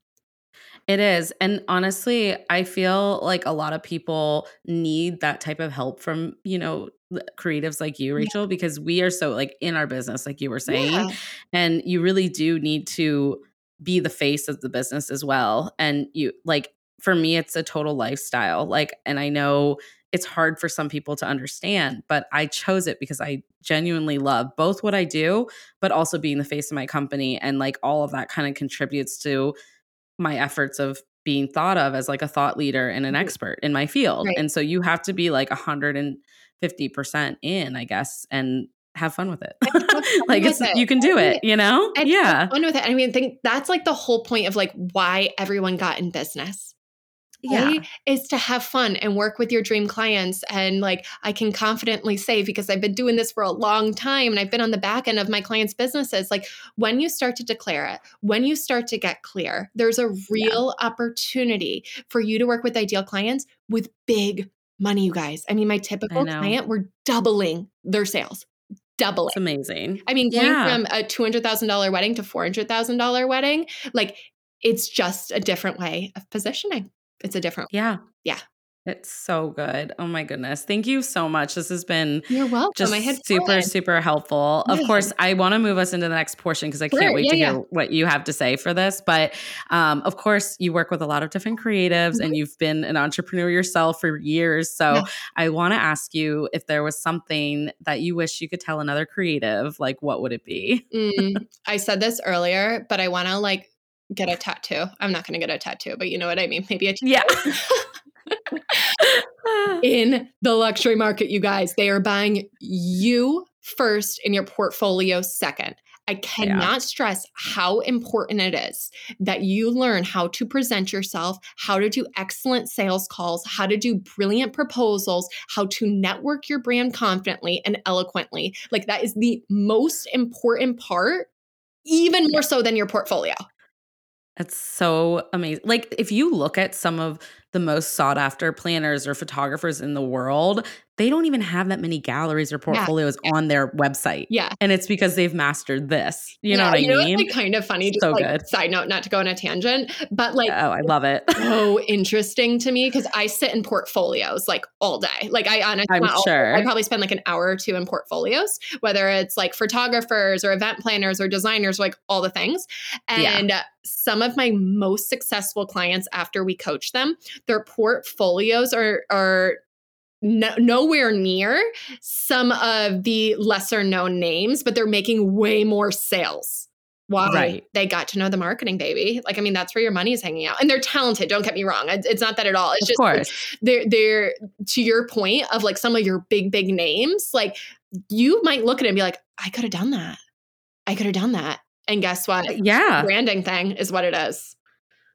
It is. And honestly, I feel like a lot of people need that type of help from, you know, creatives like you, Rachael, yeah. because we are so like in our business, like you were saying. Yeah. And you really do need to be the face of the business as well. And you like, for me, it's a total lifestyle. Like, and I know it's hard for some people to understand, but I chose it because I genuinely love both what I do, but also being the face of my company. And like all of that kind of contributes to my efforts of being thought of as like a thought leader and an mm-hmm. expert in my field. Right. And so you have to be like 150% in, I guess, and have fun with it. like it's, it. you can do it, you know? And yeah. fun with it. I mean, I think that's like the whole point of like why everyone got in business yeah. is to have fun and work with your dream clients. And like I can confidently say, because I've been doing this for a long time and I've been on the back end of my clients' businesses, like when you start to declare it, when you start to get clear, there's a real yeah. opportunity for you to work with ideal clients with big money, you guys. I mean, my typical client, we're doubling their sales. Doubling. It's amazing. I mean, going yeah. from a $200,000 wedding to $400,000 wedding, like it's just a different way of positioning. It's a different. Yeah. Yeah. It's so good. Oh my goodness. Thank you so much. This has been You're welcome. just I had super, fun. super helpful. Of Yeah. course, I want to move us into the next portion because I Sure. can't wait Yeah, to yeah. hear what you have to say for this. But um, of course, you work with a lot of different creatives Mhm. and you've been an entrepreneur yourself for years. So. I want to ask you if there was something that you wish you could tell another creative, like what would it be? Mm, I said this earlier, but I want to like get a tattoo. I'm not going to get a tattoo, but you know what I mean. Maybe a tattoo. Yeah. in the luxury market, you guys. They are buying you first in your portfolio second. I cannot stress how important it is that you learn how to present yourself, how to do excellent sales calls, how to do brilliant proposals, how to network your brand confidently and eloquently. Like, that is the most important part, even more so than your portfolio. It's so amazing. Like if you look at some of the most sought after planners or photographers in the world, they don't even have that many galleries or portfolios yeah. on their website. Yeah. And it's because they've mastered this. You know Yeah, what I you know mean? what's like kind of funny? Just So like good. side note, not to go on a tangent, but like oh, I love it. so interesting to me because I sit in portfolios like all day. Like I honestly, I'm all sure. I probably spend like an hour or two in portfolios, whether it's like photographers or event planners or designers, like all the things. And uh, some of my most successful clients, after we coach them, their portfolios are are no, nowhere near some of the lesser known names, but they're making way more sales. Why? Right. They got to know the marketing, baby. Like, I mean, that's where your money is hanging out. And they're talented. Don't get me wrong. It's not that at all. It's of just like, they're they're to your point of like some of your big, big names, like you might look at it and be like, I could have done that. I could have done that. And guess what? Uh, yeah. Branding thing is what it is.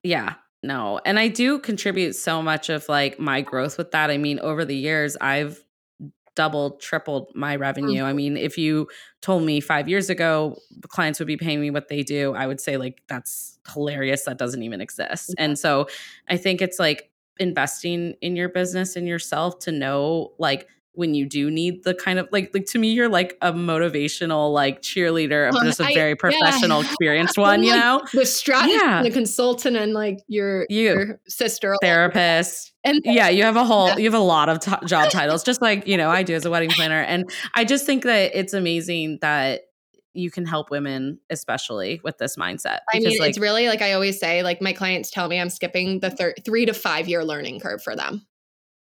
Yeah. No. And I do contribute so much of like my growth with that. I mean, over the years, I've doubled, tripled my revenue. I mm-hmm. mean, if you told me five years ago the clients would be paying me what they do, I would say like that's hilarious. That doesn't even exist. And so I think it's like investing in your business and yourself to know like when you do need the kind of like like to me you're like a motivational like cheerleader of Well, just a I- very yeah. professional experienced one you know The strategist, Yeah. the consultant, and like your, You. your sister. therapist And yeah you have a whole Yeah. you have a lot of t- job titles just like you know i do as a wedding planner and i just think that it's amazing that you can help women especially with this mindset I mean, like it's really like I always say, like my clients tell me I'm skipping the thir- three to five year learning curve for them.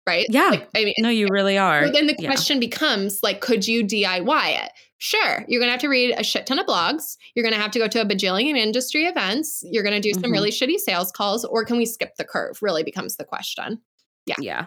Right? Yeah. Like, I mean, no you really are so then the Yeah. question becomes like, could you DIY it? Sure. You're going to have to read a shit ton of blogs. You're going to have to go to a bajillion industry events. You're going to do some Mhm. really shitty sales calls, or can we skip the curve? Really becomes the question. Yeah. Yeah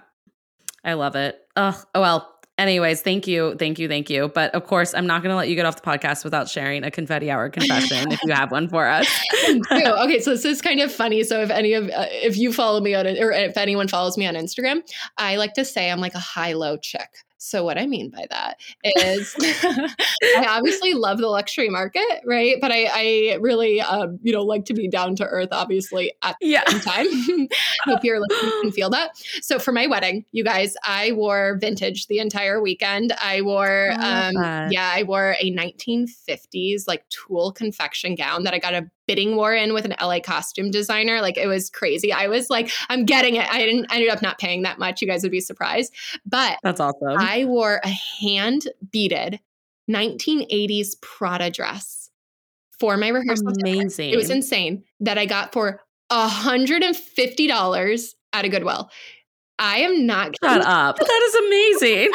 i love it Ugh. oh well anyways thank you thank you thank you but of course i'm not going to let you get off the podcast without sharing a confetti hour confession if you have one for us Okay, so this is kind of funny. So if any of uh, if you follow me on it, or if anyone follows me on Instagram, I like to say I'm like a high low chick. So what I mean by that is, I obviously love the luxury market, right? But I, I really, um, you know, like to be down to earth. Obviously, at yeah the same time, hope you're listening can feel that. So for my wedding, you guys, I wore vintage the entire weekend. I wore, I um, yeah, I wore a 1950s like tulle confection gown that I got a bidding war in with an LA costume designer. Like it was crazy. I was like, I'm getting it. I didn't I ended up not paying that much. You guys would be surprised. But that's awesome I wore a hand beaded 1980s Prada dress for my rehearsal. dinner. amazing It was insane that I got for $150 at a Goodwill. I am not shut up that is amazing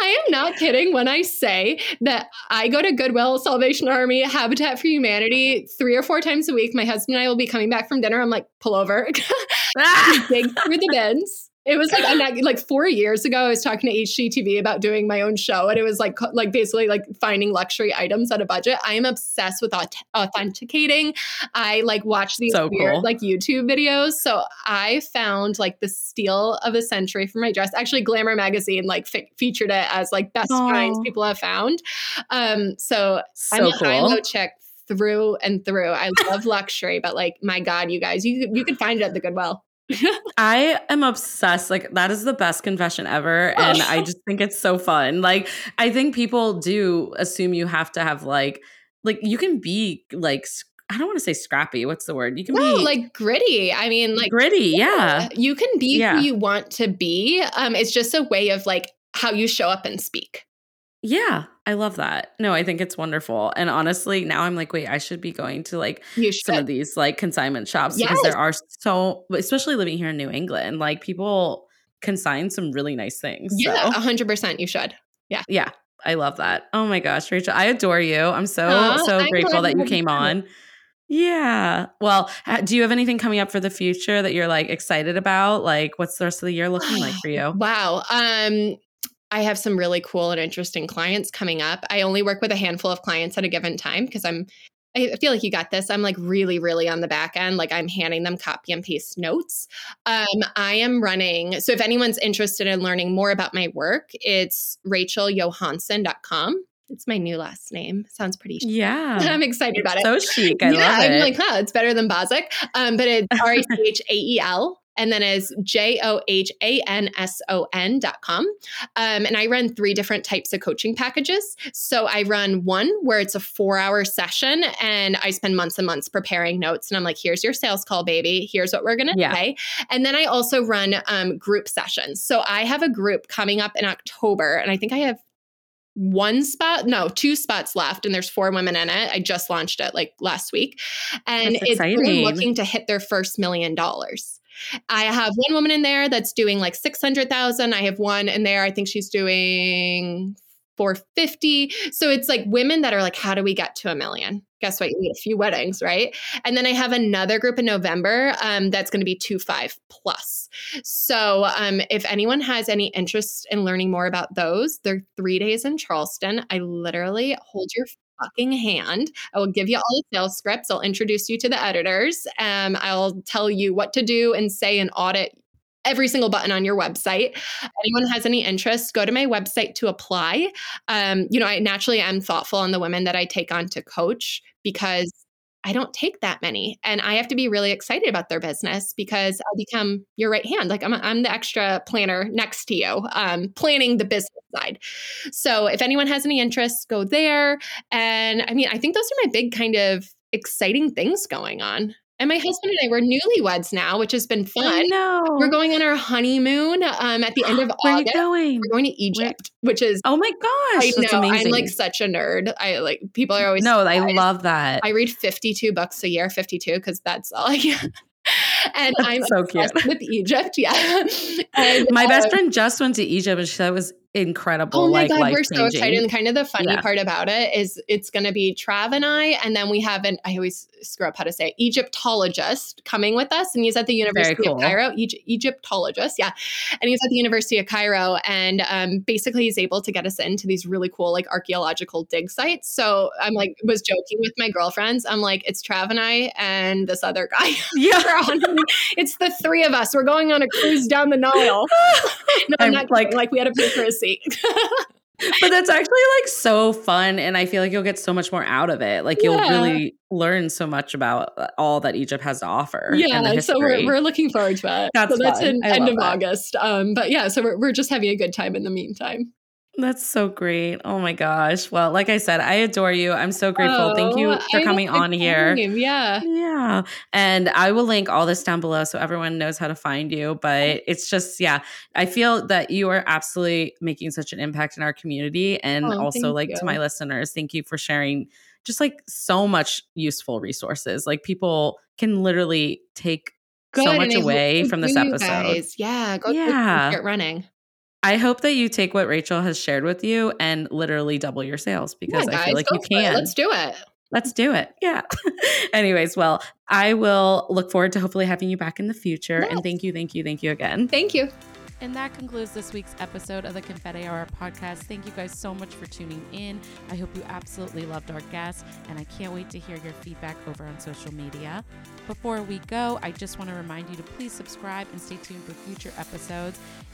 I am not kidding when I say that I go to Goodwill, Salvation Army, Habitat for Humanity three or four times a week. My husband and I will be coming back from dinner. I'm like, pull over, Ah! dig through the bins. It was like I'm like four years ago. I was talking to HGTV about doing my own show, and it was like like basically like finding luxury items at a budget. I am obsessed with aut- authenticating. I like watch these So weird cool. like YouTube videos. So I found like the steal of the century for my dress. Actually, Glamour magazine like fe- featured it as like best finds people have found. Um, so I'm so a high low chick through and through. I love luxury, but like my God, you guys, you you could find it at the Goodwill. I am obsessed. Like that is the best confession ever, and I just think it's so fun. Like I think people do assume you have to have like like you can be like I don't want to say scrappy. What's the word? You can no, be like gritty. I mean, like gritty. Yeah. You can be Yeah. who you want to be. Um, it's just a way of like how you show up and speak. Yeah. I love that. No, I think it's wonderful. And honestly, now I'm like, wait, I should be going to like some of these like consignment shops because there are so, especially living here in New England, like people consign some really nice things. Yeah, So, hundred percent. You should. yeah. Yeah. I love that. Oh my gosh, Rachael, I adore you. I'm so, Aw, so I'm grateful that you came on. Yeah. Well, do you have anything coming up for the future that you're like excited about? Like, what's the rest of the year looking like for you? Wow. Um, I have some really cool and interesting clients coming up. I only work with a handful of clients at a given time because I'm I feel like you got this. I'm like really, really on the back end. Like I'm handing them copy and paste notes. Um, I am running. So if anyone's interested in learning more about my work, it's rachaeljohanson.com. It's my new last name. Sounds pretty chic. Yeah. I'm excited about it. So chic. I yeah, love I'm it. like, huh, it's better than Bozsik. Um, but it's R A C H A E L. And then is J O H A N S O N dot com. Um, and I run three different types of coaching packages. So I run one where it's a four hour session and I spend months and months preparing notes. And I'm like, here's your sales call, baby. Here's what we're going to Yeah. say. And then I also run um, group sessions. So I have a group coming up in October. And I think I have one spot, no, two spots left, and there's four women in it. I just launched it like last week, and it's exciting. looking to hit their first million dollars. I have one woman in there that's doing like six hundred thousand. I have one in there. I think she's doing four fifty. So it's like women that are like, how do we get to a million? Guess what? You need a few weddings, right? And then I have another group in November um, that's going to be two five plus. So, um, if anyone has any interest in learning more about those, they're three days in Charleston. I literally hold your fucking hand. I will give you all the sales scripts. I'll introduce you to the editors. Um, I'll tell you what to do and say and audit every single button on your website. Anyone has any interest, go to my website to apply. Um, you know, I naturally am thoughtful on the women that I take on to coach because I don't take that many. And I have to be really excited about their business because I become your right hand. Like I'm, I'm the extra planner next to you, um, planning the business side. So if anyone has any interest, go there. And I mean, I think those are my big kind of exciting things going on. And my husband and I, we're newlyweds now, which has been fun. I know. We're going on our honeymoon um, at the end of Where are you August. going? We're going to Egypt, which is Oh my gosh. I that's know amazing. I'm like such a nerd. I like people are always no, I love that. I read 52 books a year, 52 because that's all I get. and That's I'm so cute. obsessed with Egypt. Yeah. And, My best uh, friend just went to Egypt and she said it was incredible. Oh my like god, we're so excited! And kind of the funny Yeah. part about it is it's going to be Trav and I, and then we have an I always screw up how to say it, Egyptologist coming with us, and he's at the University cool. of Cairo. Egy- Egyptologist, yeah, and he's at the University of Cairo, and um, basically he's able to get us into these really cool like archaeological dig sites. So I'm like was joking with my girlfriends. I'm like, it's Trav and I and this other guy. Yeah. It's the three of us. We're going on a cruise down the Nile. No, I'm I'm not like- like like we had to pay for a seat. but that's actually like so fun and i feel like you'll get so much more out of it like you'll Yeah. really learn so much about uh, all that egypt has to offer and the Yeah, so we're, we're looking forward to it. That's so that's fun. in I end of that. August. Um, but yeah, so we're, we're just having a good time in the meantime. That's so great oh my gosh well like i said i adore you i'm so grateful thank you Oh, for I coming on here Yeah. Yeah. And I will link all this down below so everyone knows how to find you. But it's just, yeah, I feel that you are absolutely making such an impact in our community. And Oh, also, like, to my listeners, thank you for sharing just like so much useful resources. Like, people can literally take so much away from this episode. guys. Yeah, go Yeah. get running. I hope that you take what Rachael has shared with you and literally double your sales because yeah, I feel like you for it. can. Let's do it. Let's do it. Yeah. Anyways, well, I will look forward to hopefully having you back in the future. And thank you, thank you, thank you again. Thank you. And that concludes this week's episode of the Confetti Hour podcast. Thank you guys so much for tuning in. I hope you absolutely loved our guest, and I can't wait to hear your feedback over on social media. Before we go, I just want to remind you to please subscribe and stay tuned for future episodes.